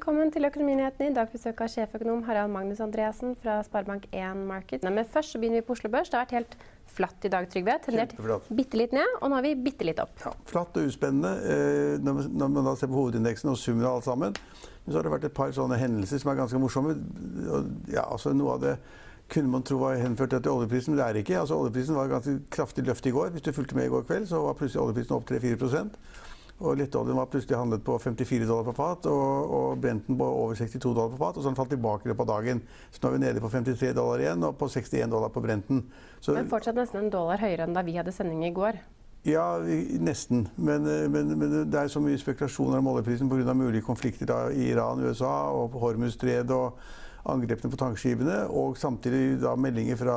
Velkommen til Økonominyhetene. I dag besøk av sjeføkonom Harald Magnus Andreassen fra Sparebank1 Market. Men først så begynner vi på Oslo Børs. Det har vært helt flatt i dag, Trygve. Tendert bitte litt ned, og nå er vi bitte litt opp. Ja, flatt og uspennende eh, når man da ser på hovedindeksen og summen av alt sammen. Men så har det vært et par sånne hendelser som er ganske morsomme. Ja, altså Noe av det kunne man tro var henført til oljeprisen, men det er ikke. Altså Oljeprisen var ganske kraftig løft i går. Hvis du fulgte med i går kveld, så var plutselig oljeprisen opp 3-4 og lettoljen var plutselig handlet på 54 dollar på fat, og, og Brenten på over 62 dollar på fat. Og så har den falt tilbake i løpet av dagen. Så nå er vi nede på 53 dollar igjen, og på 61 dollar på Brenten. Så, men fortsatt nesten en dollar høyere enn da vi hadde sending i går. Ja, nesten. Men, men, men det er så mye spekulasjoner om oljeprisen pga. mulige konflikter i Iran, USA og på Hormuzstredet. og angrepene på tankskipene, og samtidig da meldinger fra,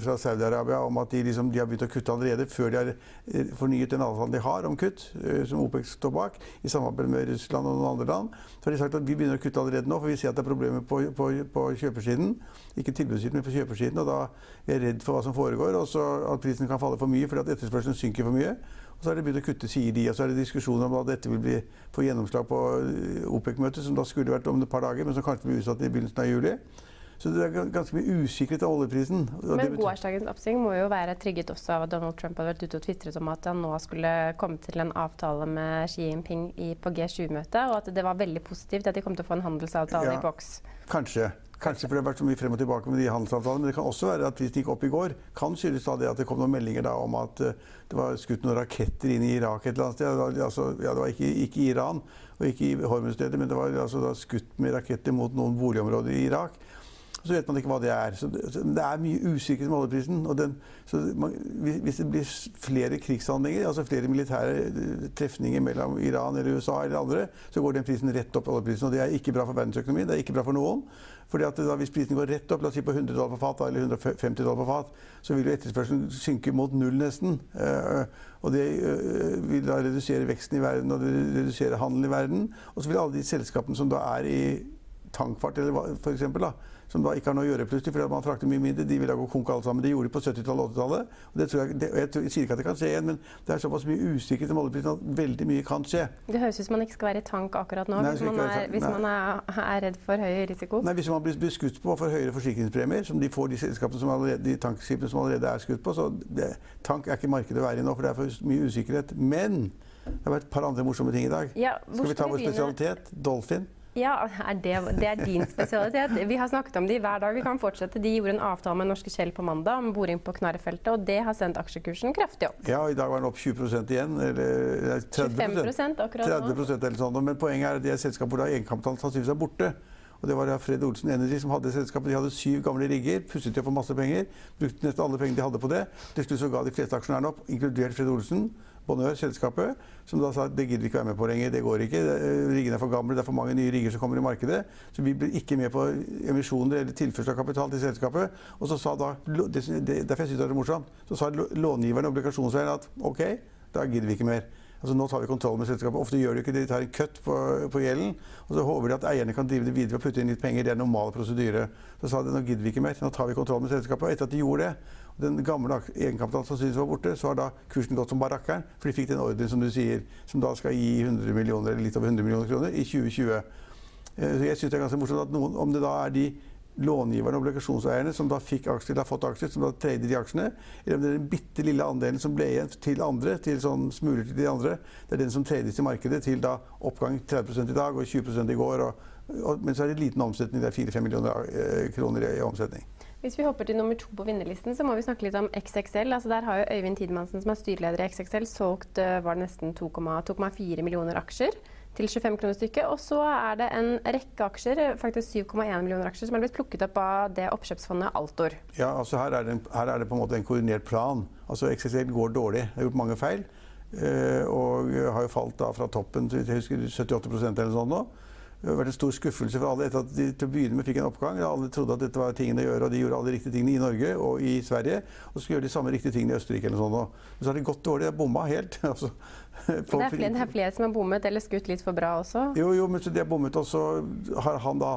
fra Saudi-Arabia om at de, liksom, de, har begynt å kutte allerede før de har eh, fornyet den avtalen de har om kutt, eh, som OPEC står bak, i samarbeid med Russland og noen andre land. Så har de sagt at vi begynner å kutte allerede nå, for vi ser at det er problemer på, på, på kjøpersiden. Ikke tilbudssiden, men på kjøpersiden. Og da er jeg redd for hva som foregår, og at prisen kan falle for mye fordi at etterspørselen synker for mye. Og så er det begynt å kutte, sier de. Og så er det diskusjoner om at dette vil bli, få gjennomslag på eh, OPEC-møtet, som da skulle vært om et par dager, men som kanskje blir utsatt i begynnelsen av juli. Så det er ganske mye usikkerhet av oljeprisen. Men gårsdagens oppsving må jo være trygget også av at Donald Trump hadde vært ute og tvitret om at han nå skulle komme til en avtale med Xi Jinping i, på G7-møtet, og at det var veldig positivt at de kom til å få en handelsavtale ja, i boks. Kanskje. Kanskje fordi det har vært så mye frem og tilbake med de handelsavtalene. Men det kan også være at prisen gikk opp i går. Kan skyldes da det at det kom noen meldinger da om at uh, det var skutt noen raketter inn i Irak et eller annet sted. Altså, ja, det var ikke, ikke, Iran og ikke i Hormuzstredet, men det var altså, da, skutt med raketter mot noen boligområder i Irak. Så vet man ikke hva det er. Så det, er mye usikkerhet med oljeprisen. Og den, man, hvis det blir flere krigshandlinger, altså flere militære eh, trefninger mellom Iran eller USA eller andre, så går den prisen rett opp. oljeprisen, Og det er ikke bra for verdensøkonomien. Det er ikke bra for noen. Fordi at da, Hvis prisen går rett opp, la oss si på 100 dollar på fat eller 150 dollar på fat, så vil jo etterspørselen synke mot null nesten. Uh, og det uh, vil da redusere veksten i verden og det redusere handelen i verden. Og så vil alle de selskapene som da er i tankfart, eller for eksempel, da, som da ikke har noe å gjøre plutselig fordi man frakter mye mindre. De vil da gå konk alle sammen. Det gjorde de på 70-tallet og 80-tallet. Det jeg, det, jeg, jeg, sier ikke at det kan skje igjen, men det er såpass mye usikkerhet om oljeprisen at veldig mye kan skje. Det høres ut som man ikke skal være i tank akkurat nå Nei, hvis, man er, hvis man er, er, redd for høy risiko. Nei, Hvis man blir, blir skutt på for høyere forsikringspremier, som de får de som allerede, de tankskipene som allerede er skutt på, så det, tank er ikke markedet å være i nå, for det er for mye usikkerhet. Men det har vært et par andre morsomme ting i dag. Ja, skal vi ta vår spesialitet? Dolphin. Ja, er det, det, er din spesialitet. Vi har snakket om de hver dag. Vi kan fortsette. De gjorde en avtale med Norske Kjell på mandag om boring på Knarrefeltet, og det har sendt aksjekursen kraftig opp. Ja, i dag var den opp 20 igjen. Eller 30 25 akkurat 30 eller sånn. Men poenget er at det er et selskap hvor egenkapitalen sannsynligvis er borte. Og det var Fred Olsen Energy som hadde selskapet. De hadde syv gamle rigger, pusset de for masse penger. Brukte nesten alle pengene de hadde på det. Til slutt så ga de fleste aksjonærene opp, inkludert Fred Olsen. Bonheur, selskapet, som da sa at det gidder vi ikke være med på lenger. Det går ikke. Riggene er for gamle, det er for mange nye rigger som kommer i markedet. Så vi blir ikke med på emisjoner eller tilførsel av kapital til selskapet. Og så sa da, Derfor jeg syns det er morsomt, så sa långiverne obligasjonseierne at OK, da gidder vi ikke mer. Altså Nå tar vi kontroll med selskapet. Ofte gjør de ikke det, de tar en kutt på, på, gjelden. Og så håper de at eierne kan drive det videre og putte inn litt penger. Det er normal prosedyre. Så sa de nå gidder vi ikke mer. Nå tar vi kontroll med selskapet. Og etter at de gjorde det, og den gamle egenkapitalen som synes var borte, så har da kursen gått som barakkeren. For de fikk den ordren som du sier, som da skal gi 100 millioner, eller litt over 100 millioner kroner i 2020. Eh, så jeg synes det er ganske morsomt at noen, om det da er de långiverne og obligasjonseierne som da fikk aksjer, eller har fått aksjer, som da trader de aksjene, eller om det er den bitte lille andelen som ble igjen til andre, til sånn smuler til de andre, det er den som trades i markedet til da oppgang 30% i dag og 20% i går. og Men så er det liten omsetning. Det er 4-5 millioner eh, kroner i omsetning. Hvis vi hopper til nummer to på vinnerlisten, så må vi snakke litt om XXL. Altså der har jo Øyvind Tidemannsen, som er styreleder i XXL, solgt eh, var det nesten 2,4 millioner aksjer til 25 kroner stykket. Og så er det en rekke aksjer, faktisk 7,1 millioner aksjer, som er blitt plukket opp av det oppkjøpsfondet Altor. Ja, altså her er, det, her er det på en måte en koordinert plan. Altså XXL går dårlig. Det har gjort mange feil. Eh, og har jo falt da fra toppen til jeg husker 78% eller sånn nå. Det har vært en stor skuffelse for alle etter at de til å begynne med fikk en oppgang. Alle trodde at dette var tingene å gjøre, og de gjorde alle de riktige tingene i Norge og i Sverige. Og så skulle gjøre de samme riktige tingene i Østerrike eller sånn. Men så har de gått dårlig. De har bomma helt. altså, det, er flere, det er flere som har bommet eller skutt litt for bra også? Jo, jo, men så de har bommet også. Har han da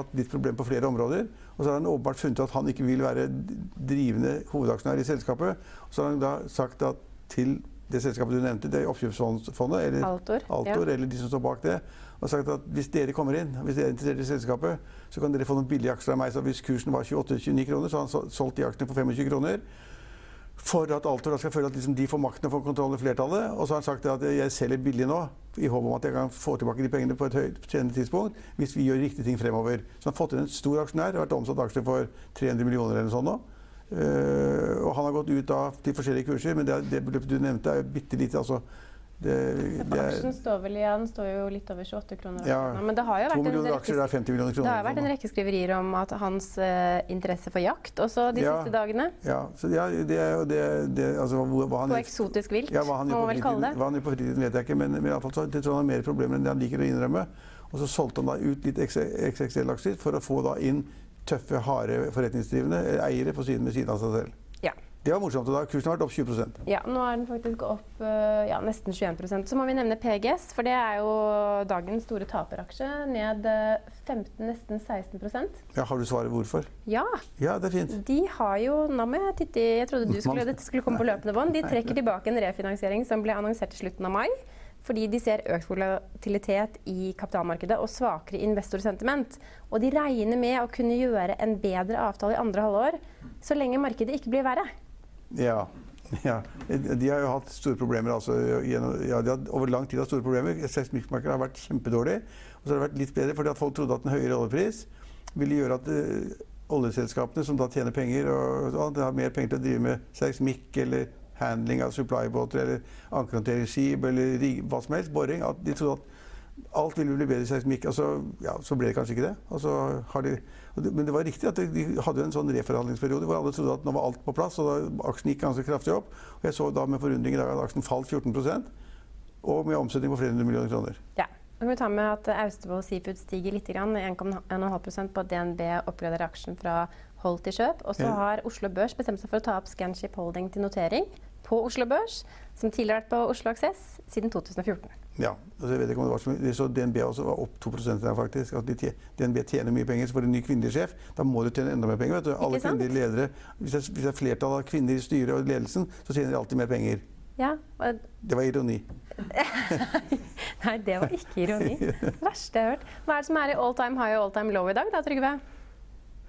hatt litt problemer på flere områder. Og så har han åpenbart funnet at han ikke vil være drivende hovedaksjonær i selskapet. Og så har han da sagt at til det selskapet du nevnte, det er oppkjøpsfondet, eller Altor, Altor ja. eller de som står bak det, og sagt at hvis dere kommer inn, hvis dere er interessert i selskapet, så kan dere få noen billige aksjer av meg. Så hvis kursen var 28-29 kroner, så har han solgt de aksjene på 25 kroner. For at Altor skal føle at liksom de får makten og får kontroll over flertallet. Og så har han sagt at jeg selger billig nå, i håp om at jeg kan få tilbake de pengene på et høyt tidspunkt hvis vi gjør riktige ting fremover. Så han har fått inn en stor aksjonær. har vært omsatt aksjer for 300 millioner eller sånn nå. Uh, og han har gått ut av de forskjellige kurser, men det, det beløpet du nevnte, er jo bitte lite. Altså, det, det er, aksjen står vel igjen, står jo litt over 28 kroner. Ja, men det har jo vært en rekke, aksjer er 50 kroner. Det har vært en rekke skriverier om at hans uh, interesse for jakt også de ja, siste dagene. Ja, så ja, det det, det altså, hva, hva På eksotisk vilt, ja, hva han må man vel kalle det. Hva han gjør på fritiden, vet jeg ikke, men, men i alle fall så, jeg tror han har mer problemer enn det han liker å innrømme. Og så solgte han da ut litt XXL-aksjer for å få da inn tøffe, harde forretningsdrivende eiere på siden med siden av seg selv. Det var morsomt. da Kursen har vært opp 20% Ja, nå er den faktisk opp eh, ja, nesten 21 Så må vi nevne PGS, for det er jo dagens store taperaksje. Ned 15, eh, nesten 16% Ja, Har du svaret hvorfor? Ja. ja, det er fint. De har jo Nå må jeg titte Jeg trodde du skulle, dette skulle komme på løpende bånd. De trekker tilbake en refinansiering som ble annonsert i slutten av mai. Fordi de ser økt volatilitet i kapitalmarkedet og svakere investorsentiment. Og de regner med å kunne gjøre en bedre avtale i andre halvår så lenge markedet ikke blir verre. Ja. ja. De har jo hatt store problemer. Altså, ja, de har over lang tid hatt store problemer. Seismikkmarkedet har vært kjempedårlig. Og så har det vært litt bedre fordi at folk trodde at en høyere oljepris ville gjøre at uh, oljeselskapene, som da tjener penger, og, og har mer penger til å drive med seismikk eller handling av supply-båter eller ankerhåndteringsskip eller eller hva som helst, boring. At de trodde at alt ville bli bedre seismikk. Altså, så, ja, så ble det kanskje ikke det. De, men det var riktig at de hadde en sånn reforhandlingsperiode hvor alle trodde at nå var alt på plass. og Aksjen gikk ganske kraftig opp. Og jeg så da med forundring i dag at aksjen falt 14 og med omsetning på flere hundre millioner kroner. Ja. Kan vi ta med at Austevoll Seafood stiger litt, 1,5% på at DNB oppgraderer aksjen fra hold til kjøp. Og så har Oslo Børs bestemt seg for å ta opp Scanship Holding til notering på Oslo Børs, som tidligere har vært på Oslo Aksess siden 2014. Ja, altså jeg vet ikke om det var så mye. Så DNB også var opp 2 der, faktisk. At de DNB tjener mye penger. Så får du en ny kvinnelig sjef, da må du tjene enda mer penger. vet du. Alle kvinnelige ledere, Hvis det, hvis det er flertall av kvinner i styret og ledelsen, så tjener de alltid mer penger. Ja, og... Det var ironi. Nei, det var ikke ironi. Det verste jeg har hørt. Hva er det som er i all time high og all time low i dag, da, Trygve?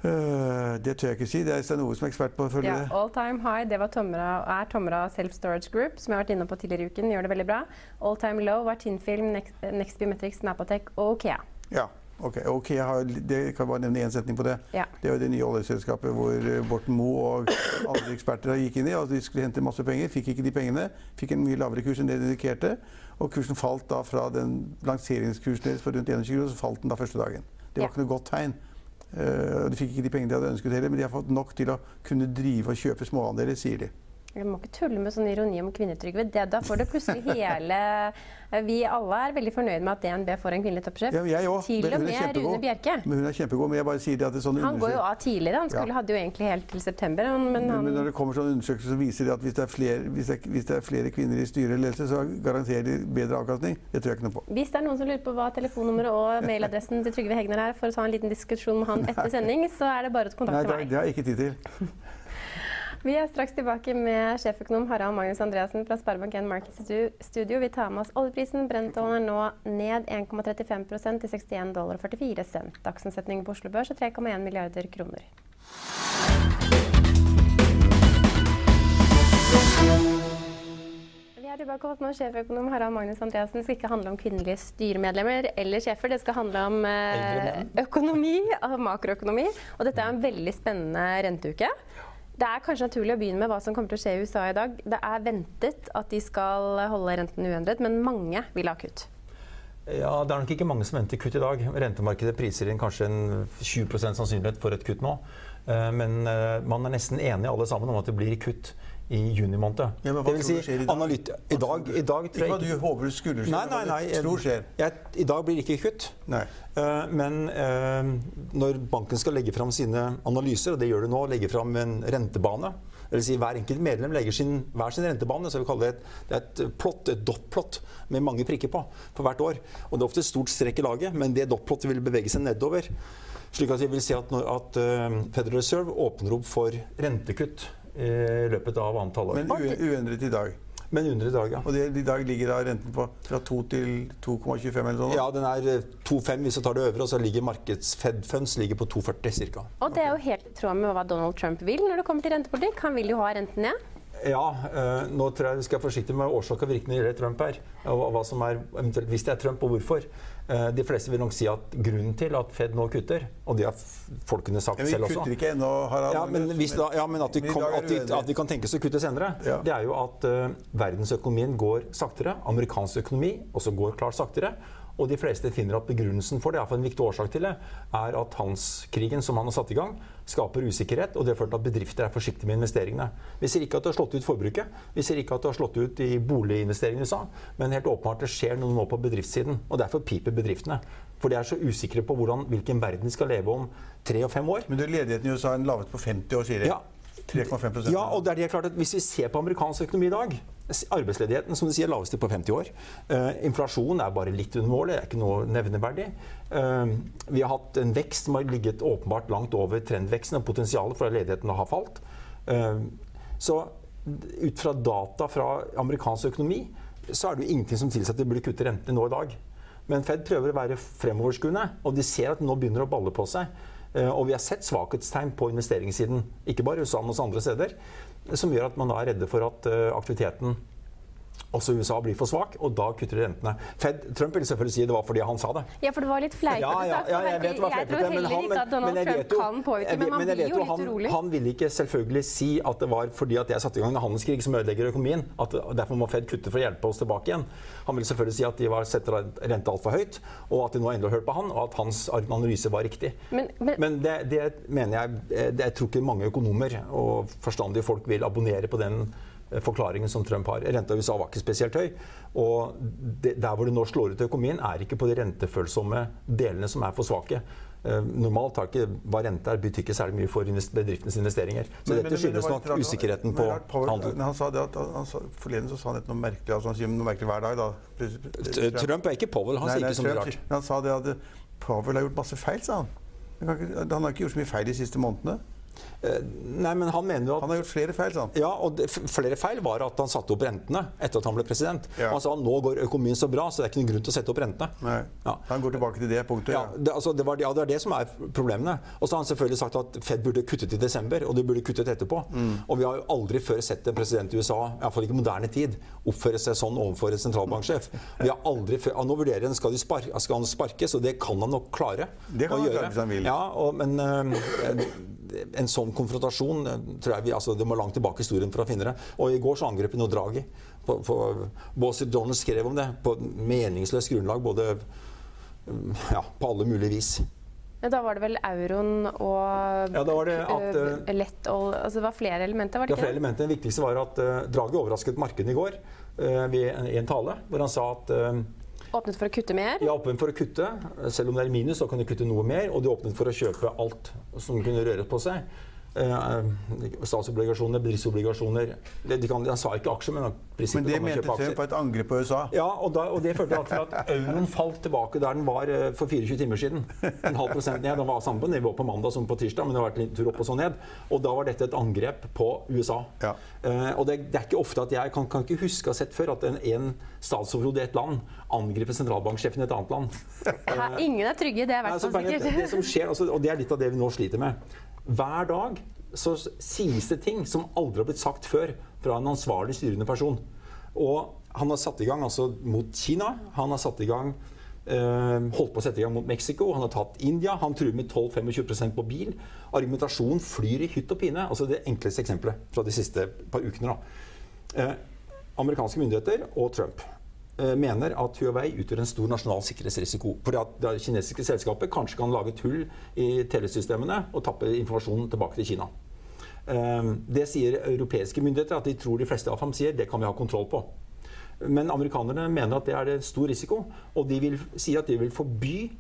Uh, det tør jeg ikke si. Det er Stein Ove som er ekspert på å følge ja, det. All time high det var Tomra, er Tomra Self Storage Group, som jeg har vært inne på tidligere i uken. Gjør det veldig bra. All time low var Tinfilm, Next, Next Biometrics, Napatech og Okea. Ja, ok. Okea har, det kan bare nevne én setning på det. Ja. Det er jo det nye oljeselskapet hvor eh, Borten Moe og andre eksperter gikk inn i. Altså de skulle hente masse penger, fikk ikke de pengene. Fikk en mye lavere kurs enn det de indikerte. Og kursen falt da fra den lanseringskursen deres for rundt 21 kroner, så falt den da første dagen. Det var ja. ikke noe godt tegn. Uh, de fikk ikke de pengene de hadde ønsket heller, men de har fått nok til å kunne drive og kjøpe småandeler, sier de. Vi må ikke tulle med sånn ironi om kvinnetrygve. Da får det plutselig hele Vi alle er veldig fornøyd med at DNB får en kvinnelig toppsjef. Ja, jeg òg. Til og med Rune Bjerke. Men hun er kjempegod. Men jeg bare sier det at det er sånn Han går jo av tidligere. Han skulle, ja. hadde jo egentlig helt til september. Men, men, han... men når det kommer sånne undersøkelser som viser at hvis det, flere, hvis, det er, hvis det er, flere, kvinner i styre eller ledelse, så garanterer de bedre avkastning. Det tror jeg ikke noe på. Hvis det er noen som lurer på hva telefonnummeret og mailadressen til Trygve Hegnar er, for å ta en liten diskusjon med han etter sending, så er det bare å kontakte meg. Nei, det har jeg ikke tid til. Vi er straks tilbake med sjeføkonom Harald Magnus Andreassen fra Sparebank1 Markets Studio. Vi tar med oss oljeprisen. Brentollen er nå ned 1,35 til 61 dollar og 44 cent. Dagsomsetningen på Oslo Børs er 3,1 milliarder kroner. Vi er tilbake hos meg, sjeføkonom Harald Magnus Andreassen. Det skal ikke handle om kvinnelige styremedlemmer eller sjefer. Det skal handle om eh, økonomi, makroøkonomi. Og dette er en veldig spennende renteuke. Det er kanskje naturlig å begynne med hva som kommer til å skje i USA i dag. Det er ventet at de skal holde renten uendret, men mange vil ha kutt. Ja, Det er nok ikke mange som venter kutt i dag. Rentemarkedet priser inn kanskje en 20% sannsynlighet for et kutt nå. Eh, men eh, man er nesten enige alle sammen om at det blir kutt i juni måned. Ja, det vil si, i dag? I dag, i dag Ikke hva du håper skulle skje, nei, nei, nei, hva du tror skjer. Jeg, I dag blir det ikke kutt. Nei. Uh, men uh, når banken skal legge fram sine analyser, og det gjør det nå, legge fram en rentebane det vil si Hver enkelt medlem legger sin, hver sin rentebane. så vi kaller Det et, det er et plott, et dot-plott med mange prikker på for hvert år. Og Det er ofte et stort strekk i laget, men det dot-plottet vil bevege seg nedover. Slik at vi vil si at, når, at uh, Federal Reserve åpner opp for rentekutt i løpet av annet halvår. Men uendret i dag? Men under i dag, ja. Og det, I dag ligger da renten på fra 2 til 2,25 eller noe? Ja, den er 2,5 eh, hvis du tar det øvre, og så ligger markeds Fed Funds ligger på 2,40 ca. Og det er jo helt i tråd med hva Donald Trump vil når det kommer til rentepolitikk. Han vil jo ha renten ned. Ja, øh, nå tror jeg vi skal være forsiktige med årsak og virkning når det Trump er. Og hva som er eventuelt hvis det er Trump, og hvorfor. Uh, de fleste vil nok si at grunnen til at Fed nå kutter, og det har folkene sagt ja, selv også Men Vi kutter ikke ennå, Harald. Ja, men, da, ja, men at, vi kom, at, vi, at, vi kan tenkes å kutte senere, ja. det er jo at uh, verdensøkonomien går saktere. Amerikansk økonomi også går klart saktere. Og de fleste finner at begrunnelsen for det, for en viktig årsak til det, er at hanskrigen som han har satt i gang, skaper usikkerhet, og det har ført til at bedrifter er forsiktige med investeringene. Vi ser ikke at det har slått ut forbruket, vi ser ikke at det har slått ut i boliginvesteringene i USA, men helt åpenbart det skjer noe nå på bedriftssiden. Og derfor piper bedriftene. For de er så usikre på hvordan, hvilken verden de skal leve om tre og fem år. Men du, ledigheten i USA er lavet på 50 år, sier de. Ja. 3,5% Ja, og det er det klart at hvis vi ser på amerikansk økonomi i dag Arbeidsledigheten som du sier, laveste på 50 år. Uh, inflasjonen er bare litt under målet, det er ikke noe nevneverdig. Uh, vi har hatt en vekst som har ligget åpenbart langt over trendveksten og potensialet for at ledigheten har falt. Uh, så ut fra data fra amerikansk økonomi så er det jo ingenting som tilsier at de burde kutte rentene nå i dag. Men Fed prøver å være fremoverskuende, og de ser at det nå begynner å balle på seg. Og vi har sett svakhetstegn på investeringssiden, ikke bare i USA, men også andre steder som gjør at man da er redde for at eh, aktiviteten også USA blir for svak, og da kutter de rentene. Fed, Trump vil selvfølgelig si det var fordi han sa det. Ja, for det var litt fleipete ja, ja, ja, jeg, vet, jeg, tror heller han, ikke at Donald Trump jo, kan påvirke, men man blir jo litt han, urolig. Han ville ikke selvfølgelig si at det var fordi at jeg satte i gang en handelskrig som ødelegger økonomien, at derfor må Fed kutte for å hjelpe oss tilbake igjen. Han ville selvfølgelig si at de var, setter renta altfor høyt, og at de nå endelig har hørt på han, og at hans analyse var riktig. Men, men, men det, det, mener jeg det, Jeg tror ikke mange økonomer og forstandige folk vil abonnere på den Eh, forklaringen som Trump har. Renta i USA var ikke spesielt høy. Og det, der hvor det nå slår ut i økonomien, er ikke på de rentefølsomme delene som er for svake. Uh, normalt har ikke hva rente er, betyr ikke særlig mye for bedriftenes investeringer. Så men, dette skyldes nok usikkerheten på handel. Han sa det at han sa, Forleden så sa han noe merkelig altså han sier noe merkelig hver dag. Da. Trump er ikke Powell. Han nei, sier ikke så mye rart. Han sa det at Powell har gjort masse feil, sa han. Han har ikke gjort så mye feil de siste månedene. Eh, nei, men Han mener jo at... Han har gjort flere feil, sa han. Ja, og det, flere feil var at han satte opp rentene etter at han ble president. Ja. Han sa nå går økonomien så bra, så det er ikke noen grunn til å sette opp rentene. Nei. Ja. Han går tilbake til det punktet. Ja, det, altså, det, var, ja, det er det som er problemene. Og så har han selvfølgelig sagt at Fed burde kuttet i desember, og de burde kuttet etterpå. Mm. Og vi har jo aldri før sett en president i USA, iallfall ikke i moderne tid, oppføre seg sånn overfor en sentralbanksjef. Vi har aldri før, Nå vurderer han skal, de spar, skal han sparkes, og det kan han nok klare det kan han gjøre. Klare hvis han vil. Ja, og, men øh, en sånn konfrontasjon eh, tror jeg vi, altså, Det må langt tilbake i historien for å finne det. Og i går så angrep nå Draghi. På, Donald skrev om det på meningsløst grunnlag, både mm, ja, på alle mulige vis. Ja, da var det vel euroen og ja, da var det at, uh, lett og, altså Det var flere elementer? var det ikke? Ja, flere elementer. Det viktigste var at uh, Draghi overrasket markedet i går uh, ved en, en, tale, hvor han sa at Åpnet for å kutte mer? Ja, åpnet for å kutte. Selv om det er minus, så kan de kutte noe mer. Og de åpnet for å kjøpe alt som kunne røre på seg. Eh, statsobligasjoner, bedriftsobligasjoner de, de kan, Han sa ikke aksjer, men prinsippet Men det mente Trump var et angrep på USA? Ja, og, da, og det førte til at euroen falt tilbake der den var eh, for 24 timer siden. En halv prosent ned. Den var samme på nivå på mandag som på tirsdag, men det har vært litt tur opp og så ned. Og da var dette et angrep på USA. Ja. Uh, og det, det, er ikke ofte at jeg kan, kan ikke huske å ha sett før at en, en statsoverhode i et land angriper sentralbanksjefen i et annet land. Uh, ingen er trygge, det er i hvert fall sikkert. Det, det som skjer, altså, og det er litt av det vi nå sliter med. Hver dag så sies det ting som aldri har blitt sagt før fra en ansvarlig styrende person. Og han har satt i gang altså mot Kina. Han har satt i gang eh, holdt på å sette i gang mot Mexico. Han har tatt India. Han truer med 12-25% på bil. Argumentasjonen flyr i hytt og pine. altså Det enkleste eksempelet fra de siste par ukene. da. Eh, amerikanske myndigheter og Trump mener at Huawei utgjør en stor nasjonal sikkerhetsrisiko. Fordi at det kinesiske selskapet kanskje kan lage et hull i telesystemene og tappe informasjonen tilbake til Kina. Eh, det sier europeiske myndigheter at de tror de fleste av ham sier det kan vi ha kontroll på. Men amerikanerne mener at det er stor risiko, og de vil si at de vil forby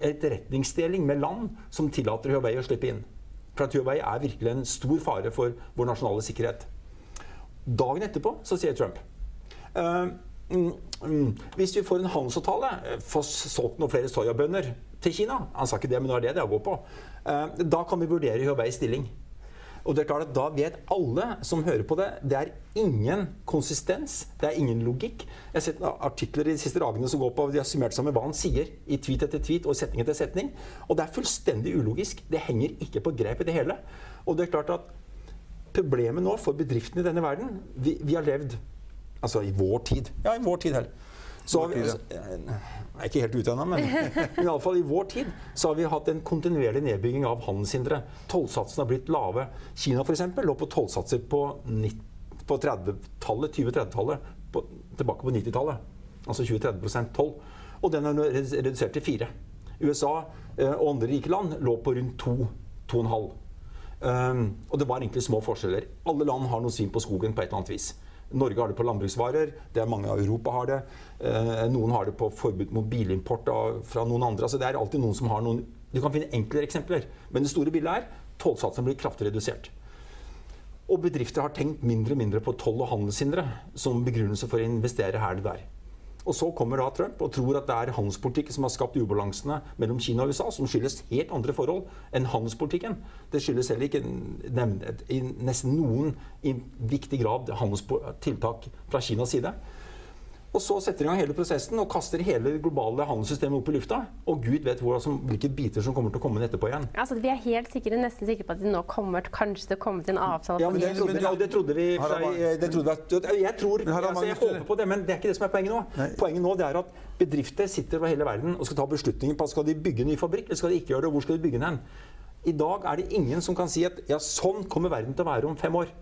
etterretningsdeling med land som tillater Huawei å slippe inn. For at Huawei er virkelig en stor fare for vår nasjonale sikkerhet. Dagen etterpå så sier Trump hvis vi får en handelsavtale, eh, får solgt noen flere soyabønner til Kina Han sa ikke det, men det er det det går på. Uh, da kan vi vurdere Huaweis stilling. Og det er klart at Da vet alle som hører på det, det er ingen konsistens, det er ingen logikk. Jeg har sett artikler i de siste dagene som går på de har summert sammen hva han sier i tweet etter tweet og setning etter setning. Og det er fullstendig ulogisk. Det henger ikke på grep i det hele. Og det er klart at problemet nå for bedriftene i denne verden Vi, vi har levd Altså i vår tid. Ja, i vår tid heller. Så vi, altså, jeg er ikke helt ute ennå, men, men fall i vår tid så har vi hatt en kontinuerlig nedbygging av handelshindre. Tollsatsene har blitt lave. Kina for eksempel, lå på tollsatser på, på 30-tallet, 20-30-tallet, tilbake på 90-tallet. Altså 20-30 toll. Og den er redusert til 4. USA eh, og andre rike land lå på rundt 2-2,5. Um, og det var egentlig små forskjeller. Alle land har noe syn på skogen på et eller annet vis. Norge har det på landbruksvarer, det er mange av Europa har det. Eh, noen har det på forbud mot bilimport av, fra noen andre. Altså, det er alltid noen som har noen Du kan finne enklere eksempler. Men det store bildet er tollsatsene blir kraftig redusert. Og bedrifter har tenkt mindre og mindre på toll- og handelshindre som begrunnelse for å investere her eller der. Og så kommer da Trump og tror at det er handelspolitikken som har skapt ubalansene mellom Kina og USA, som skyldes helt andre forhold enn handelspolitikken. Det skyldes heller ikke i nesten noen i viktig grad handelstiltak fra Kinas side. Og så setter de i gang hele prosessen og kaster hele det globale handelssystemet opp i lufta. Og gud vet hvor, altså, hvilke biter som kommer til å komme inn etterpå igjen. Altså, vi er helt sikre, nesten sikre på at de nå kommer kanskje til å komme til en avtale? Ja, men det, trodde, ja, det trodde vi. Det trodde vi jeg tror, altså, jeg håper på det, men det er ikke det som er poenget nå. Nei. Poenget nå er at bedrifter sitter over hele verden og skal ta beslutninger på skal de bygge en ny fabrikk eller skal de ikke gjøre det, og hvor skal de bygge den hen. I dag er det ingen som kan si at ja, sånn kommer verden til å være om fem år.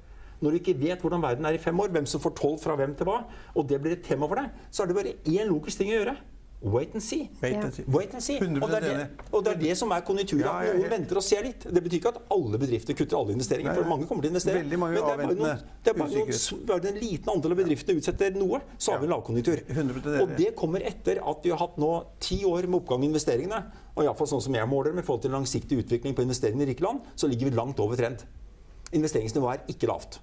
Når du ikke vet hvordan verden er i fem år, hvem som får tolv fra hvem til hva, og det blir et tema for deg, så er det bare én logisk ting å gjøre. Wait and see. Wait and see. Wait and see. Og, det det, og, det er det, som er konjunkturen. Ja, ja, ja. Noen venter og ser litt. Det betyr ikke at alle bedrifter kutter alle investeringer. for mange kommer til å investere. Men det er bare, noen, det er bare, noen, bare en liten andel av bedriftene utsetter noe, så har vi en lavkonjunktur. Og det kommer etter at vi har hatt nå ti år med oppgang i investeringene. Og iallfall sånn som jeg måler med forhold til langsiktig utvikling på investeringene i rike land, så ligger vi langt over trend. Investeringsnivået er ikke lavt.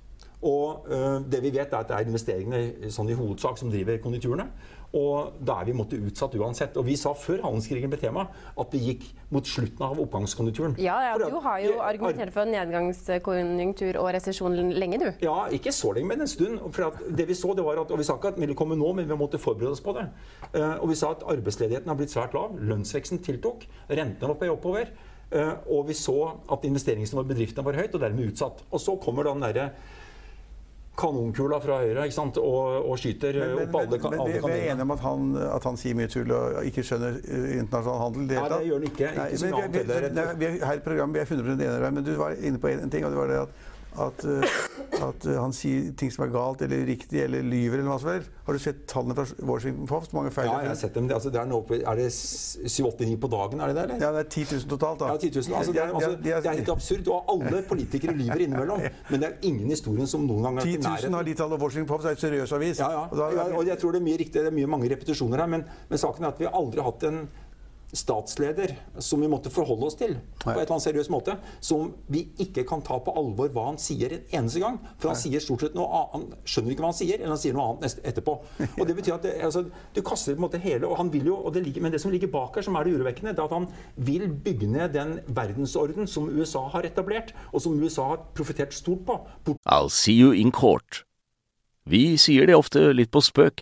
Og uh, det vi vet er at det er investeringene sånn i hovedsak som driver konjunkturene. Og da er vi måtte utsatt uansett. Og vi sa før handelskrigen ble tema, at vi gikk mot slutten av oppgangskonjunkturen. Ja, ja du har jo argumentert for nedgangskonjunktur og resesjon lenge, du. Ja, ikke så lenge, men en stund. For det vi så, det var at, og vi sa ikke at det ville komme nå, men vi måtte forberede oss på det. Uh, og vi sa at arbeidsledigheten har blitt svært lav. Lønnsveksten tiltok. Rentene var på vei oppover. Uh, og vi så at investeringsnivået i bedriftene var høyt, og dermed utsatt. Og så kommer den derre kanonkula fra høyre ikke sant? Og, og skyter men, men, opp alle, men, men, vi, er enige om at han, at han, sier mye tull og ikke skjønner uh, internasjonal handel? Det Nei, det gjør han ikke. ikke Nei, vi, vi, vi, vi, her i programmet vi er 100 enige med deg, men du var inne på en ting, og det var det at at, uh, at uh, han sier ting som er galt eller riktig eller lyver eller hva som helst. Har du sett tallene fra Washington Post? Mange feil? Ja, jeg har sett dem. Altså, det er, nå, er det 7-8-9 på dagen? er det det? Eller? Ja, det er 10 000 totalt. da. Ja, 10 000. Altså, det, er, altså, det, er, helt absurd. Og alle politikere lyver innimellom. Men det er ingen historien som noen gang har vært i nærheten. 10 000 har de tallene. Washington Post er en seriøs avis. Ja, ja. Og, da, og jeg tror det er mye riktig, det er mye mange repetisjoner her, men, men saken er at vi aldri har hatt en statsleder som vi måtte forholde oss til på et eller annet seriøs måte, som vi ikke kan ta på alvor hva han sier en eneste gang. For han sier stort sett noe annet, han skjønner ikke hva han sier, eller han sier noe annet etterpå. Og det betyr at det, altså, Du kaster på en måte hele og han vil jo, og det ligger, Men det som ligger bak her, som er det urovekkende, det er at han vil bygge ned den verdensorden som USA har etablert, og som USA har profitert stort på. I'll see you in court. Vi sier det ofte litt på spøk,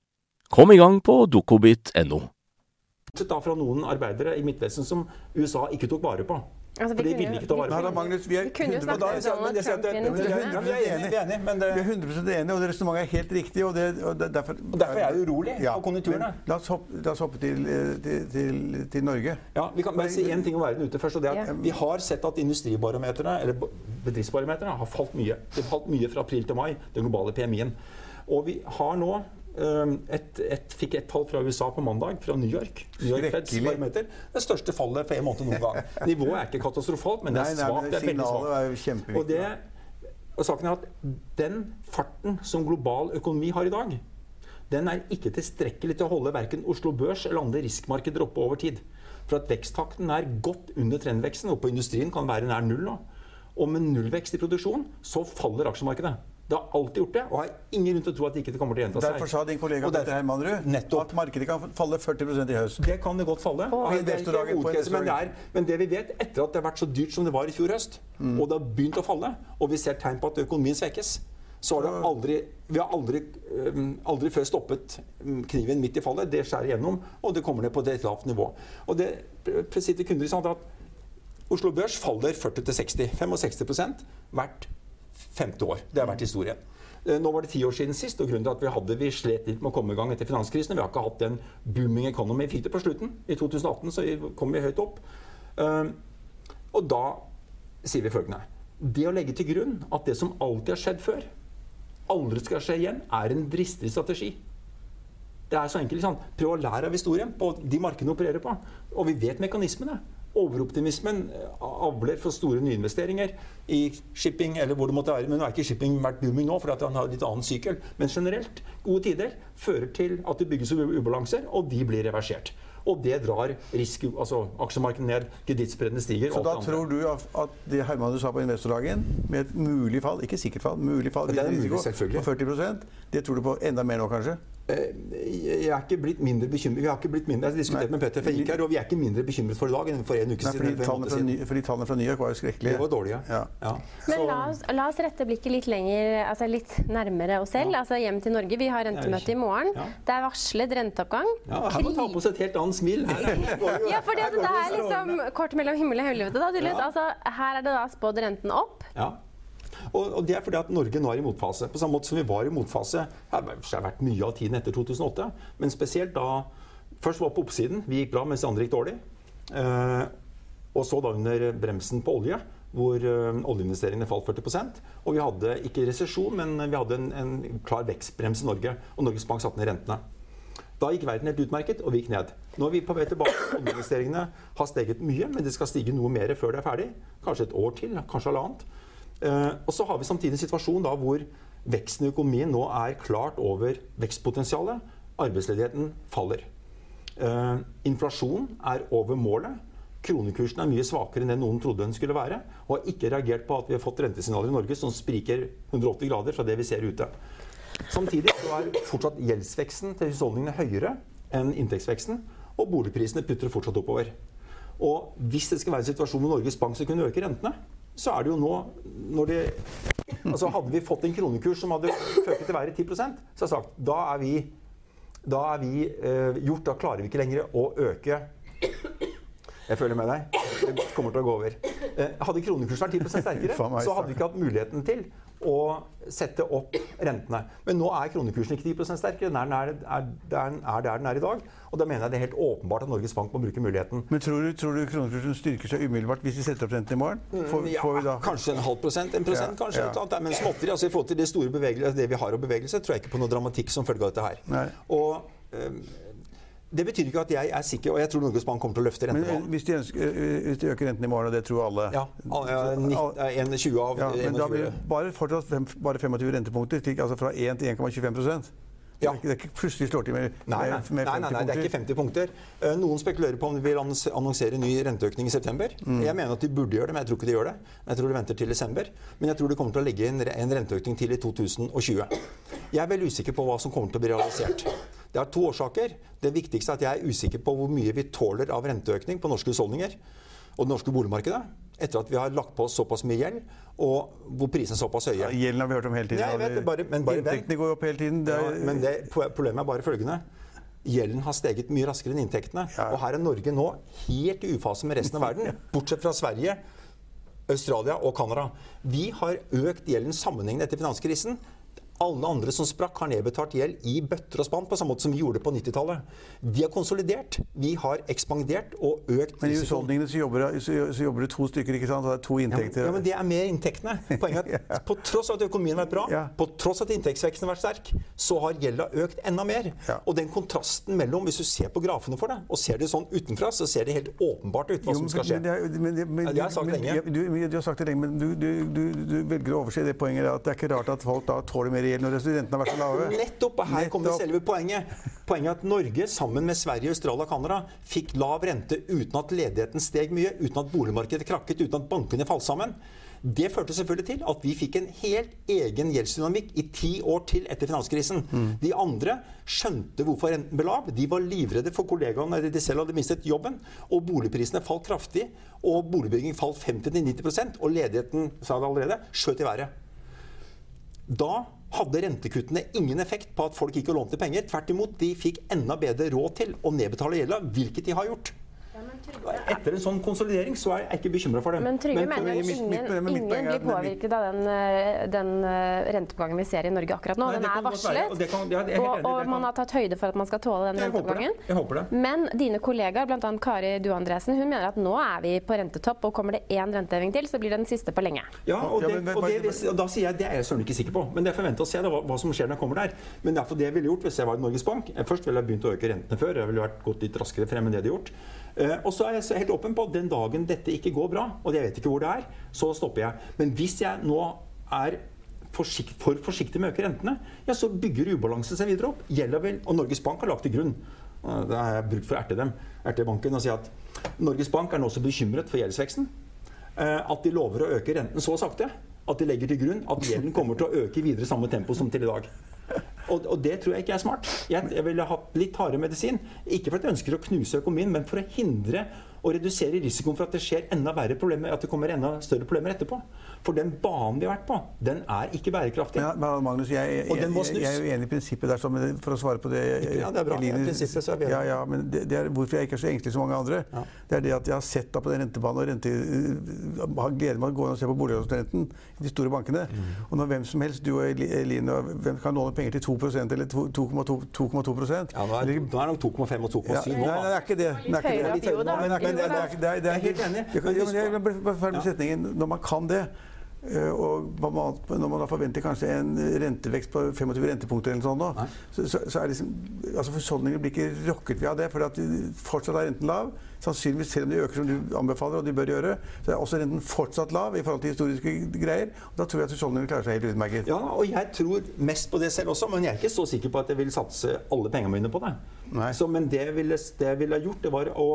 Kom i gang på dukkobit.no. Fra noen arbeidere i Midtvesten som USA ikke tok vare på. Altså, for de ville ikke ta vare på Nei, Magnus, vi er kunne jo 100 snakket om Donald Trump Vi er intervju. enige, vi er enige, vi er 100% enige, og det resonnementet er helt riktig. Og, det, og det, derfor, og derfor er jeg urolig Ja, på konjunkturene. La oss hoppe, la oss hoppe til, eh, til, til, til Norge. Ja, Vi kan bare si én ting om verden ute først. og det er at Ja. Vi har sett at industribarometrene, eller bedriftsbarometrene har falt mye. Det har falt mye fra april til mai, den globale PMI-en. Og vi har nå et, et, fikk et tall fra USA på mandag, fra New York. New York Feds barometer. Det største fallet på en måned noen gang. Nivået er ikke katastrofalt, men det er svakt. Det er veldig svakt. jo kjempeviktig. Og, det, og saken er at den farten som global økonomi har i dag, den er ikke tilstrekkelig til å holde verken Oslo Børs eller andre riskmarkeder oppe over tid. For at veksttakten er godt under trendveksten, og på industrien kan være nær null nå. Og med nullvekst i produksjon, så faller aksjemarkedet. Det har alltid gjort det, og har ingen grunn til å tro at det ikke kommer til å gjenta seg. Derfor sa din kollega Og derfor- Hermanrud Nettopp. at markedet kan falle 40% i høst. Det kan det godt falle. På Det er ikke investordagen, men, det er, men det vi vet, etter at det har vært så dyrt som det var i fjor høst, Mm. og det har begynt å falle, og vi ser tegn på at økonomien svekkes, så har det aldri Vi har aldri, aldri før stoppet kniven midt i fallet. Det skjærer igjennom, og det kommer ned på et lavt nivå. Og det sitter kunder i sånn at Oslo Børs faller 40-60, 65% hvert femte år. Det har vært historien. Eh, Nå var det ti år siden sist, og grunnen til at vi hadde vi slet litt med å komme i gang etter finanskrisen. Vi har ikke hatt den booming economy. Vi fikk det på slutten. I 2018 så kom vi høyt opp. Eh, Og da sier vi følgende Det å legge til grunn at det som alltid har skjedd før, aldri skal skje igjen, er en dristig strategi. Det er så enkelt. Liksom. Prøv å lære av historien på de markedene opererer på. Og vi vet mekanismene. Overoptimismen eh, avler for store nyinvesteringer i shipping eller hvor det måtte være. Men nå er ikke shipping vært booming nå, fordi han har litt annen sykkel. Men generelt, gode tider fører til at det bygges ubalanser, og de blir reversert. Og det drar risk, altså aksjemarkedet ned, kredittspreddene stiger. Så da tror du at- det Herman du sa på investordagen, med et mulig fall, ikke sikkert fall, mulig fall, det er mulig, på 40% det tror du på enda mer nå, kanskje? Eh, Jeg er ikke blitt mindre bekymret. Vi har ikke blitt mindre, jeg diskuterte med Petter gikk her, og vi er ikke mindre bekymret for i dag enn for en uke Nei, siden. fordi, tallene fra, tallene fra New York var jo skrekkelige. Det var dårlige. Ja. Ja. Men la oss, la oss rette blikket litt lenger, altså litt nærmere oss selv, altså hjem til Norge. Vi har rentemøte i morgen. Ja. Det er varslet renteoppgang. Ja, her må ta på seg et helt annet smil. Ja, for det, det er liksom kort mellom himmel og helvete. Da. Ja. altså, her er det da spådd renten opp. Og, og det er fordi at Norge nå er i motfase. På samme måte som vi var i motfase Det har vært mye av tiden etter 2008, men spesielt da Først var på oppsiden. Vi gikk bra, mens de andre gikk dårlig. Eh, og så da under bremsen på olje, hvor eh, oljeinvesteringene falt 40% Og vi hadde ikke resesjon, men vi hadde en, en klar vekstbrems i Norge. Og Norges Bank satte ned rentene. Da gikk verden helt utmerket, og vi gikk ned. Nå er vi på vei tilbake. Oljeinvesteringene har steget mye, men det skal stige noe mer før det er ferdig. Kanskje et år til, kanskje halvannet. Eh, og så har vi samtidig en situasjon da hvor veksten i økonomien nå er klart over vekstpotensialet. Arbeidsledigheten faller. Eh, inflasjon er over målet. Kronekursen er mye svakere enn det noen trodde den skulle være. Og har ikke reagert på at vi har fått rentesignaler i Norge som spriker 180 grader fra det vi ser ute. Samtidig er fortsatt gjeldsveksten til husholdningene høyere enn inntektsveksten. Og boligprisene putter fortsatt oppover. Og hvis det skal være en situasjon hvor Norges Bank skal kunne øke rentene, så er det jo nå når det, altså Hadde vi fått en kronekurs som hadde føket til å være 10 så har jeg sagt da er vi, da er vi eh, gjort. Da klarer vi ikke lenger å øke Jeg følger med deg. Det kommer til å gå over. Eh, hadde kronekursen vært 10 sterkere, så hadde vi ikke hatt muligheten til å sette opp rentene. Men nå er kronekursen ikke 10 sterkere. Den er, er, er, er der den er i dag. Og da mener jeg det er helt åpenbart at Norges Bank må bruke muligheten. Men tror du, tror du kronekursen styrker seg umiddelbart hvis vi setter opp renten i morgen? Mm, får, ja, får kanskje en halv prosent, en prosent, ja, kanskje. Ja. Men småtteri, altså i forhold til det store det vi har av bevegelse, tror jeg ikke på noe dramatikk som følge av dette her. Nei. Og, um, det betyr ikke at jeg er sikker, og jeg tror Norges Bank kommer til å løfte renten. Hvis de, hvis de, øker renten i morgen, og det tror alle Ja, 19, 20 av ja, Men da blir det bare, fortsatt bare 25 rentepunkter, altså fra 1 til 1,25 ja. Det er ikke plutselig slår til med, nei, nei. med 50 nei, nei, nei, det er ikke 50 punkter. Eh, noen spekulerer på om de vil annonsere ny renteøkning i september. Mm. Jeg mener at de burde gjøre det, men jeg tror ikke de gjør det. Jeg tror de venter til desember. Men jeg tror de kommer til å legge inn en renteøkning til i 2020. Jeg er veldig usikker på hva som kommer til å bli realisert. Det har to årsaker. Det viktigste er at jeg er usikker på hvor mye vi tåler av renteøkning på norske husholdninger og det norske boligmarkedet etter at vi har lagt på oss såpass mye gjeld, og hvor prisene er såpass høye. Ja, gjelden har vi hørt om hele tiden. Ja, vet, bare, men bare Inntektene går opp hele tiden. Er... Ja, men det, problemet er bare følgende. Gjelden har steget mye raskere enn inntektene. Og her er Norge nå helt i ufase med resten av verden, bortsett fra Sverige. Australia og Canada. Vi har økt gjelden sammenhengende etter finanskrisen. Alle andre som sprakk, har nedbetalt gjeld i bøtter og spann, på samme måte som vi gjorde på 90-tallet. Vi har konsolidert, vi har ekspandert og økt Men i husholdningene så jobber, så, så jobber, det to stykker, ikke sant? Så det er to inntekter. Ja, ja, men det er mer inntektene. Poenget er at på tross av at økonomien har vært bra, ja. på tross av at inntektsveksten har vært sterk, så har gjelda økt enda mer. Ja. Og den kontrasten mellom, hvis du ser på grafene for det, og ser det sånn utenfra, så ser det helt åpenbart ut hva jo, som skal skje. Men, det, men, det har jeg sagt lenge. Du, du, har sagt det lenge, men du, du velger å overse det poenget at det er ikke rart at folk da tåler mer gjeld når studentene har vært så lave. Nettopp! Og her kommer selve poenget. Poenget er at Norge, sammen med Sverige, Australia og Canada, fikk lav rente uten at ledigheten steg mye, uten at boligmarkedet krakket, uten at bankene falt sammen. Det førte selvfølgelig til at vi fikk en helt egen gjeldsdynamikk i ti år til etter finanskrisen. Mm. De andre skjønte hvorfor renten ble lav. De var livredde for kollegaene de selv hadde mistet jobben. Og boligprisene falt kraftig. Og boligbygging falt 50-90% og ledigheten sa det allerede, skjøt i været. Da hadde rentekuttene ingen effekt på at folk ikke lånte penger. Tvert imot, de fikk enda bedre råd til å nedbetale gjelda, hvilket de har gjort. Etter en sånn konsolidering så er jeg ikke bekymra for det. Men Trygve mener at ingen, ingen blir påvirket av den, eh, den eh, renteoppgangen vi ser i Norge akkurat nå. den er varslet, og, og, man har tatt høyde for at man skal tåle den renteoppgangen. Jeg håper det. Men dine kollegaer, bl.a. Kari Du Andresen, hun mener at nå er vi på rentetopp, og kommer det én renteheving til, så blir det den siste på lenge. Ja, og, det, og, det, og da sier jeg det er jeg søren ikke sikker på. Men det er forventa å se da, hva, hva, som skjer når jeg kommer der. Men det er for det jeg ville gjort hvis jeg var i Norges Bank. Først ville jeg begynt å øke rentene før. Jeg ville vært gått litt raskere frem enn det de har gjort. Uh, og så er jeg helt åpen på at den dagen dette ikke går bra, og jeg vet ikke hvor det er, så stopper jeg. Men hvis jeg nå er forsikt, for forsiktig med å øke rentene, ja, så bygger ubalansen seg videre opp. Gjelder vel, Og Norges Bank har lagt til grunn uh, det har jeg brukt for å erte dem, erte banken, og si at Norges Bank er nå så bekymret for gjeldsveksten uh, at de lover å øke renten så sakte at de legger til grunn at gjelden kommer til å øke videre samme tempo som til i dag. Og, og, det tror jeg ikke er smart. Jeg, jeg ville hatt litt hardere medisin. Ikke fordi jeg ønsker å knuse økonomien, men for å hindre og redusere risikoen for at det skjer enda verre problemer, at det kommer enda større problemer etterpå. For den banen vi har vært på, den er ikke bærekraftig. Ja, men Magnus, jeg, jeg, jeg, jeg, er jo enig i prinsippet der, for å svare på det Ja, det er bra. Eline, prinsippet så er vi ja, ja, men det, det, er hvorfor jeg ikke er så engstelig som mange andre. Ja. Det er det at jeg har sett da på den rentebanen og rente, har gleder meg å gå inn og se på boliglånsrenten i de store bankene. Mm. Og når hvem som helst, du og Eline, hvem kan låne penger til 2% eller 2,2% Ja, nå er, det nok 2,5 og 2,7 nå. Nei, det er ikke det. det, er ikke det men det, det, er, det er helt enig. Jeg ble ferdig med setningen. Når man kan det, eh, og når man da forventer kanskje en rentevekst på 25 rentepunkter, eller sånn, da, så, så, er liksom, altså Husholdninger blir ikke rokket ved av det. For at fortsatt er renten lav. Sannsynligvis, selv om de øker som du anbefaler, og de bør gjøre, så er også renten fortsatt lav i forhold til historiske greier. og Da tror jeg at husholdningene klarer seg helt utmerket. Ja, og jeg tror mest på det selv også, men jeg er ikke så sikker på at jeg vil satse alle pengene mine på det. Så, men det jeg ville, det jeg ville gjort, det var å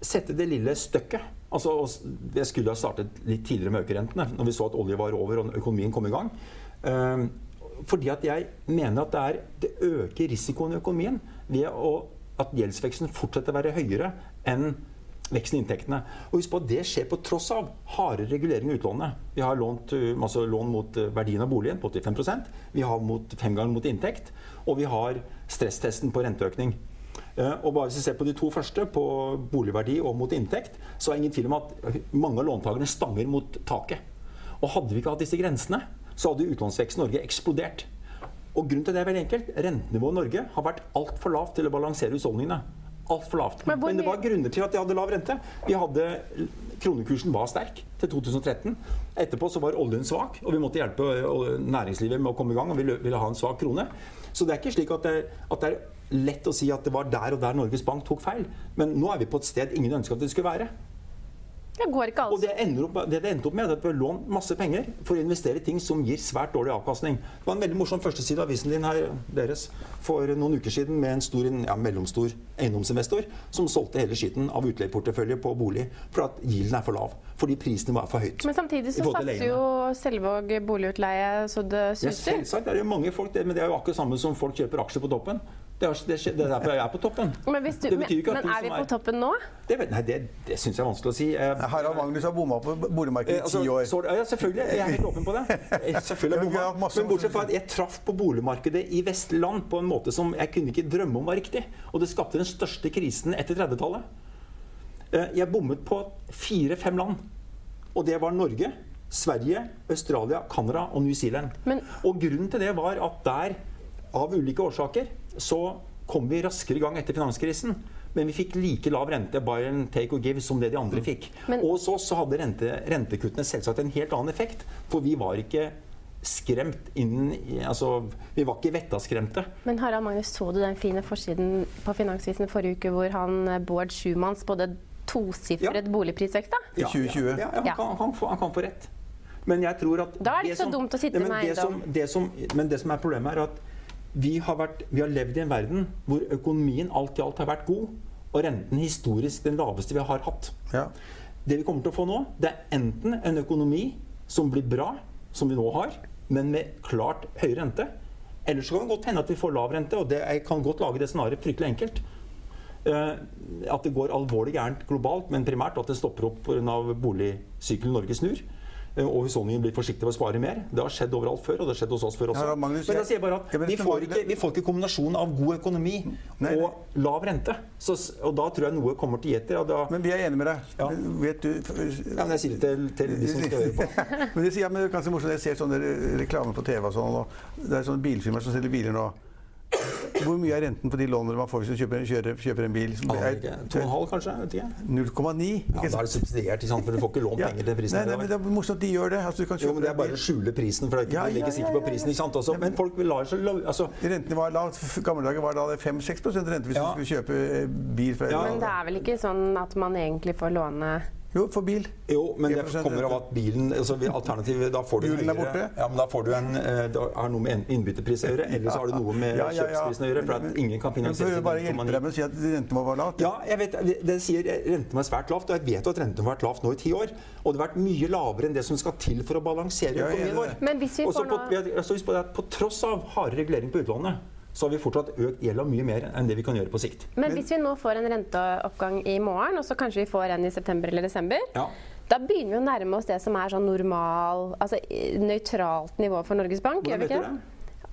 sette det lille støkket. Altså, det skulle ha startet litt tidligere med økerentene, når vi så at olje var over og økonomien kom i gang. Uh, fordi at jeg mener at det, er, det øker risikoen i økonomien ved å, at gjeldsveksten fortsetter å være høyere enn veksten i inntektene. Og husk på at Det skjer på tross av harde regulering i utlånet. Vi har lånt, altså lån mot eh, verdien av boligen på 85% Vi har mot, fem ganger mot inntekt. Og vi har stresstesten på renteøkning. Eh, og bare Hvis vi ser på de to første, på boligverdi og mot inntekt, så er det ingen tvil om at mange av låntakerne stanger mot taket. Og Hadde vi ikke hatt disse grensene, så hadde utlånsveksten i Norge eksplodert. Og grunnen til det er veldig enkelt. Rentenivået i Norge har vært altfor lavt til å balansere husholdningene. Altfor lavt. Men, Men, det var grunner til at de hadde lav rente. Vi hadde, kronekursen var sterk til 2013. Etterpå så var oljen svak, og vi måtte hjelpe næringslivet med å komme i gang. og ville, ville ha en svak krone. Så det er ikke slik at det, at det er lett å si at det var der og der Norges Bank tok feil. Men nå er vi på et sted ingen ønska at det skulle være. Det går ikke altså. Og det, opp, det, det endte opp med, at vi har lånt masse penger for å investere i ting som gir svært dårlig avkastning. Det var en veldig morsom førsteside av avisen din her deres for noen uker siden med en stor, ja, mellomstor eiendomsinvestor som solgte hele skitten av utleieportefølje på bolig for at gilden er for lav. Fordi prisene var for høyt. Men samtidig så satser jo Selvåg boligutleie så det suser. Ja, selvsagt. Det er jo mange folk, men det er jo akkurat samme som folk kjøper aksjer på toppen. Det er, det, er, derfor jeg er på toppen. Men, du, men, men er vi på toppen nå? Det, nei, det, det syns jeg er vanskelig å si. Eh, Harald Magnus har bomma på boligmarkedet i altså, ti år. Så, ja, selvfølgelig. Jeg er helt åpen på det. Selvfølgelig har bomma. Men bortsett fra at jeg traff på boligmarkedet i vestlige land på en måte som jeg kunne ikke drømme om var riktig. Og det skapte den største krisen etter 30-tallet. Eh, jeg bommet på fire-fem land. Og det var Norge, Sverige, Australia, Canada og New Zealand. Men, og grunnen til det var at der, av ulike årsaker, så kom vi raskere i gang etter finanskrisen. Men vi fikk like lav rente by and take or give som det de andre mm. fikk. Men, og så, så hadde rente, rentekuttene selvsagt en helt annen effekt. For vi var ikke skremt innen altså, Vi var ikke vettaskremte. Men Harald Magnus, så du den fine forsiden på Finanskrisen forrige uke hvor han eh, Bård Schumann spådde tosifret ja. boligprisvekst? da? I 2020. Ja, ja, han, kan, han, han, kan, få rett. Men jeg tror at Da er det ikke så som, dumt å sitte med eiendom. Men det som er problemet, er at vi har, vært, vi har, levd i en verden hvor økonomien alt i alt har vært god, og renten historisk den laveste vi har hatt. Ja. Det vi kommer til å få nå, det er enten en økonomi som blir bra, som vi nå har, men med klart høy rente. Eller så kan det godt hende at vi får lav rente, og det, jeg kan godt lage det scenarioet fryktelig enkelt. Uh, at det går alvorlig gærent globalt, men primært at det stopper opp pga. boligsykkelen Norge snur. Eh, og husholdningen blir forsiktig med å spare mer. Det har skjedd overalt før, og det har skjedd hos oss før også. Ja, Magnus, men jeg sier bare at vi får, ikke, vi får ikke kombinasjonen av god økonomi nei, og lav rente. Så, og da tror jeg noe kommer til gi. Da... Men vi er enige med deg. Ja. Vet du ja, men Jeg sier det til, til de som skal høre på. men det, sier, men det er ganske morsomt. Jeg ser sånne reklamer på TV og sånn, og det er sånne bilfirmaer som selger biler nå. Hvor mye er renten på de lånene man får hvis man kjøper, kjører, kjøper en bil? 2,5 kanskje? 0,9? Ja, da er det subsidiert, for du får ikke lånt ja. penger til prisen. Nei, nei, men Det er morsomt at de gjør det. Altså, jo, men Det er bare å skjule prisen, for det er ikke, ja, ja, sikker på prisen. ikke sant? Også. Men folk vil la seg altså. Rentene var lav. gamle dager var da 5-6% rente hvis du skulle kjøpe eh, bil. Fra, Men det er vel ikke sånn at man egentlig får låne jo, for bil. Jo, men det kommer av at bilen altså Alternativet Da får du Bilen er borte. Ja, men da får du en eh, Det har noe med innbyttepris å gjøre, eller så har du noe med ja, ja, ja. kjøpsprisen å gjøre. For at ingen kan finansiere seg. Bare hjelpe deg med å si at renten må være lavt. Ja, jeg vet, det sier renten var svært lavt, og jeg vet at renten har vært lavt nå i ti år. Og det har vært mye lavere enn det som skal til for å balansere økonomien vår. Men hvis vi får nå... på, på tross av hardere regulering på utlånet så har vi fortsatt økt gjelda mye mer enn det vi kan gjøre på sikt. Men hvis vi nå får en renteoppgang i morgen, og så kanskje vi får en i september eller desember, ja. da begynner vi å nærme oss det som er sånn normal, altså nøytralt nivå for Norges Bank, gjør vi ikke det?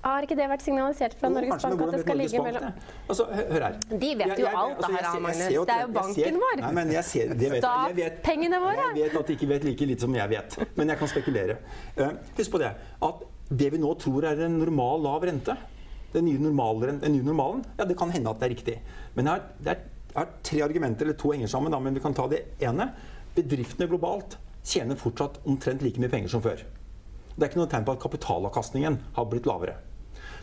Har ikke det vært signalisert fra Norges Bank at det skal ligge mellom altså, hør her. De vet jo alt, det her, Magnus. Det er jo banken vår. Nei, men jeg ser, det vet, Statspengene våre. Jeg vet at de ikke vet like lite som jeg vet, men jeg kan spekulere. Uh, husk på det at det vi nå tror er en normal lav rente, den nye, normalen, den nye normalen, ja, det kan hende at det er riktig. Men jeg har, er, jeg har tre argumenter, eller to henger sammen, da, men vi kan ta det ene. Bedriftene globalt tjener fortsatt omtrent like mye penger som før. Det er ikke noe tegn på at kapitalavkastningen har blitt lavere.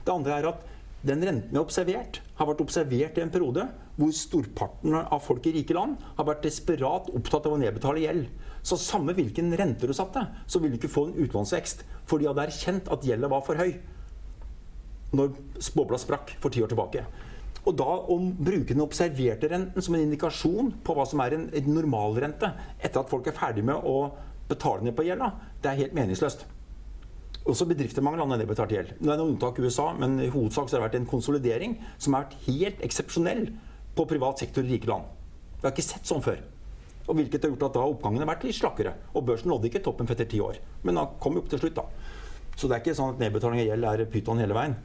Det andre er at den renten vi har observert, har vært observert i en periode hvor storparten av folk i rike land har vært desperat opptatt av å nedbetale gjeld. Så samme hvilken rente du satte, så vil du ikke få en utlånsvekst. For de hadde erkjent at gjelda var for høy når spåbla sprakk for ti år tilbake. Og da om brukerne observerte renten som en indikasjon på hva som er en, en normalrente etter at folk er ferdig med å betale ned på gjelda, det er helt meningsløst. Også bedrifter mange land har nedbetalt gjeld. Det er noen unntak i USA, men i hovedsak har det vært en konsolidering som har vært helt eksepsjonell på privat sektor i rike land. Vi har ikke sett sånn før. Og hvilket har gjort at da oppgangen har vært litt slakkere. Og børsen nådde ikke toppen for etter ti år. Men da kom vi opp til slutt, da. Så det er ikke sånn at nedbetaling av gjeld er pyton hele veien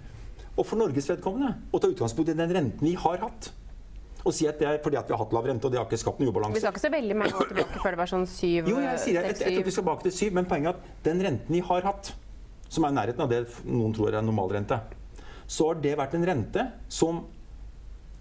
og for Norges vedkommende å ta utgangspunkt i den renten vi har hatt. og si at det er fordi at vi har hatt lav rente og det har ikke skapt noen ubalanse. Vi skal ikke så veldig mange år tilbake før det var sånn syv Jo, jeg sier jeg, jeg, tror vi skal tilbake til syv, men poenget er at den renten vi har hatt, som er i nærheten av det noen tror er normalrente, så har det vært en rente som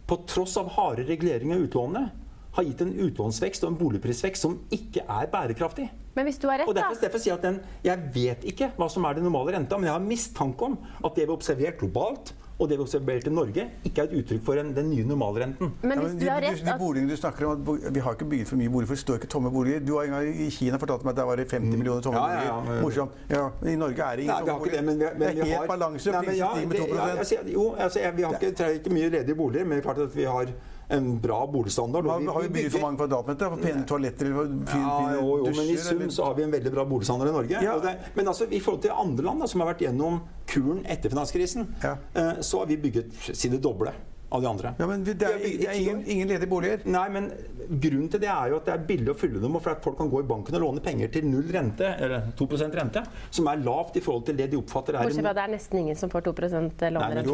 på tross av harde reguleringer av utlånene har gitt en utlånsvekst og en boligprisvekst som ikke er bærekraftig. Men hvis du har rett, og derfor, derfor sier jeg at den, Jeg vet ikke hva som er den normale renta, men jeg har mistanke om at det vi har observert globalt, og det vi har observert i Norge, ikke er et uttrykk for en, den nye normalrenten. Men hvis Ja, men du har rett de at boligene du snakker om, at Vi har ikke bygget for mye boliger, for det står ikke tomme boliger. Du har en gang i Kina fortalt meg at der var det 50 millioner tomme Mm. Ja, ja, ja, boliger. men- Morsomt. Ja, men I Norge er det ingen har tomme ikke det, men vi, boliger. men det vi er har helt balanse. Nei, men ja, det- 2 ja, jeg Jo, altså, jeg, vi har ikke, trenger ikke mye ledige boliger, men det er klart at vi har en bra boligstandard. og vi, har vi bygget for mange kvadratmeter? For pene toaletter eller for fine, Ja, jo, jo, men i sum eller- så har vi en veldig bra boligstandard i Norge. Ja. Det, men altså, i forhold til andre land da, som har vært gjennom kuren etter finanskrisen, Ja. eh, så har vi bygget si det doble av de andre. Ja, men det er, det er ingen, ingen ledige boliger. Nei, men grunnen til det er jo at det er billig å fylle dem, og for at folk kan gå i banken og låne penger til null rente, eller 2% rente, som er lavt i forhold til det de oppfatter er Bortsett fra det er nesten ingen som får 2 Nei, men lånerente.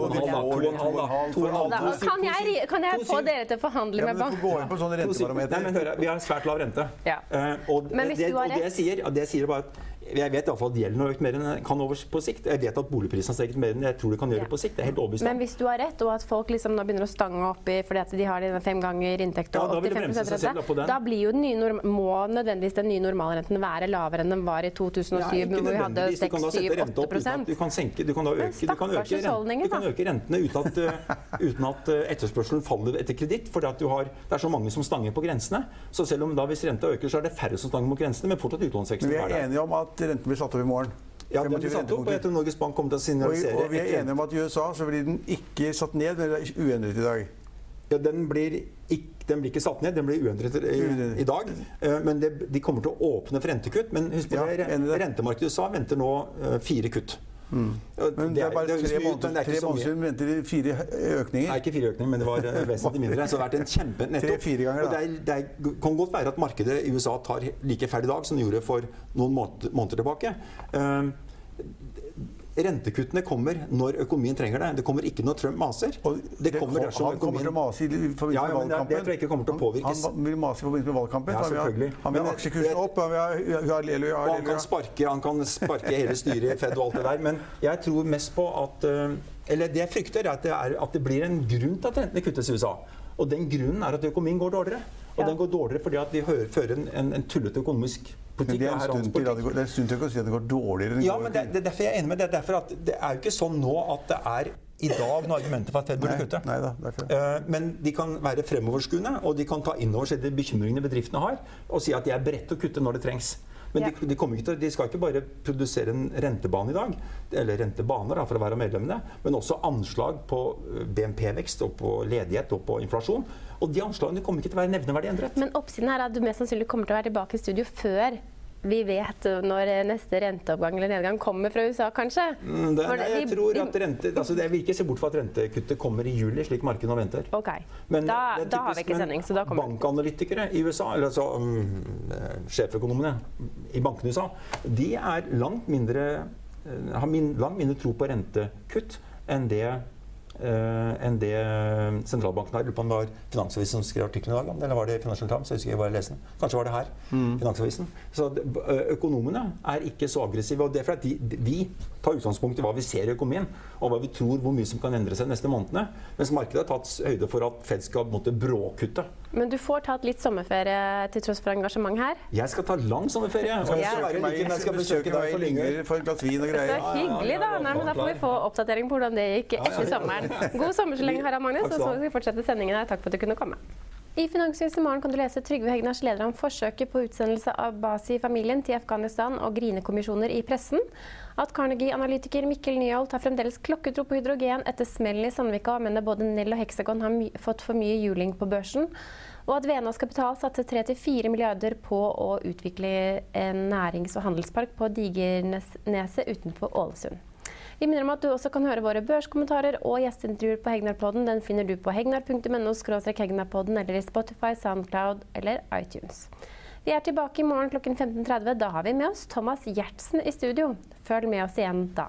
kan jeg, kan jeg få dere til å forhandle Ja, med men du får gå inn på sånne Nei, rentebarometer. men hør, Vi har svært lav rente. Ja. Uh, og, Men hvis det, du har og det, jeg rett- sier, ja, det jeg sier bare at jeg vet i alle fall at gjelden har økt mer enn den kan over på sikt. Jeg vet at boligprisen har steget mer enn jeg tror det kan gjøre Ja. på sikt. Det er helt overbevist Men hvis du har rett, og at folk liksom nå begynner å stange opp i fordi at de har dine fem ganger inntekt og da 85 bremse da rente, da blir jo den nye norm må nødvendigvis den nye normalrenten være lavere enn den var i 2007, ja, hvor vi hadde nødvendigvis. Du kan da sette rente opp uten 6-7-8 at du kan senke, du kan da øke, du kan øke, renten, du kan øke rentene uten at, eh, uten at eh, etterspørselen faller etter kreditt. For det er så mange som stanger på grensene. Så selv om da hvis renta øker, så er det færre som stanger mot grensene, men fortsatt utlånsveksten er der. At renten blir satt opp i morgen. Ja, den blir satt opp, og jeg tror Norges Bank kommer til å signalisere og vi er enige om at i USA så blir den ikke satt ned, men er uendret i dag. Ja, den blir, ikke, den blir ikke satt ned, den blir uendret i, i dag. Eh, Men det, de kommer til å åpne for rentekutt. Men husk på Ja, rentemarkedet i USA venter nå eh, fire kutt. Mm. Men det er bare det tre måneder det er så mye. venter de fire økninger. Nei, ikke fire økninger, men det var eh, vesentlig mindre. Så det har vært en kjempe nettopp. Tre-fire ganger, det, er, det er, kan godt være at markedet i USA tar like feil i dag som det gjorde for noen måneder, måneder tilbake. Eh, Rentekuttene kommer når økonomien trenger det. Det kommer ikke når Trump maser. Og Det kommer dersom han kommer til å økonomien mase i forbindelse Ja, ja, med men det- det tror jeg ikke kommer til å påvirkes. Han vil mase i forbindelse med valgkampen. Ja, Han vil ha- selvfølgelig. Han vil ha aksjekursen opp, han vil ha halleluja, Og han kan sparke, han kan sparke hele styret i Fed og alt det der. Men jeg tror mest på at eh, Eller det jeg frykter, er at det, er at det blir en grunn til at rentene kuttes i USA. Og den grunnen er at økonomien går dårligere. Og Ja. den går dårligere fordi at vi hører, fører en, en, en tullete økonomisk politikk. det er en stund til, det å si at det går dårligere. Ja, men det, det er derfor jeg er enig med det. Er derfor at det er jo ikke sånn nå at det er i dag noen argumenter for at Fed burde kutte. nei da. Eh, Men de kan være fremoverskuende, og de kan ta inn over seg de bekymringene bedriftene har, og si at de er beredt til å kutte når det trengs. Men de, de, ikke til, de skal ikke bare produsere en rentebane i dag, eller rentebaner da, for å være medlemmene, men også anslag på eh, BNP-vekst og på ledighet og på inflasjon. Og de anslagene kommer ikke til å være nevneverdig endret. Men oppsiden er at du mest sannsynlig kommer til å være tilbake i studio før vi vet når neste renteoppgang eller nedgang kommer fra USA, kanskje. Mm, Det, For nei, jeg vi- tror at rente, altså det, vil ikke se bort fra at rentekuttet kommer i juli, slik markedet nå venter. OK. Men da, er da har vi ikke sending, så da kommer Bankanalytikere i USA, eller altså um, sjeføkonomene i bankene i USA, de er langt mindre, eh, har min, langt mindre tro på rentekutt enn det eh, enn det sentralbanken har. Lurer på om det var Finansavisen som skrev artikkelen i dag om det, eller var det Financial Times? Jeg husker jeg bare leste den. Kanskje var det her. Finansavisen. Så det- økonomene er ikke så aggressive. og det er fordi de, vi tar utgangspunkt i hva vi ser i økonomien, og hva vi tror hvor mye som kan endre seg de neste månedene. Mens markedet har tatt høyde for at Fed skal måtte bråkutte. Men du får tatt litt sommerferie til tross for engasjement her. Jeg skal ta lang sommerferie. og jeg skal når jeg skal besøke deg på Lyngør. for et glass vin og Så hyggelig, da. Nei, men da får vi få oppdatering på hvordan det gikk etter sommeren. God sommer så lenge, Harald Magnus. Og så skal vi fortsette sendingen her. Takk for at du kunne komme. I Finansnytt i morgen kan du lese Trygve Hegnars leder om forsøket på utsendelse av Basi-familien til Afghanistan og grinekommisjoner i pressen. At Carnegie-analytiker Mikkel Nyholt har fremdeles klokketro på hydrogen etter smellen i Sandvika, og mener både Nell og Hexagon har fått for mye juling på børsen. Og at Venås Kapital satser 3-4 milliarder på å utvikle en nærings- og handelspark på Digerneset utenfor Ålesund. Vi minner om at du også kan høre våre børskommentarer og gjesteintervjuer på Hegnarpodden. Den finner du på hegnar.no hegnarpodden eller i Spotify, Soundcloud eller iTunes. Vi er tilbake i morgen klokken 15.30. Da har vi med oss Thomas Gjertsen i studio. Følg med oss igjen da.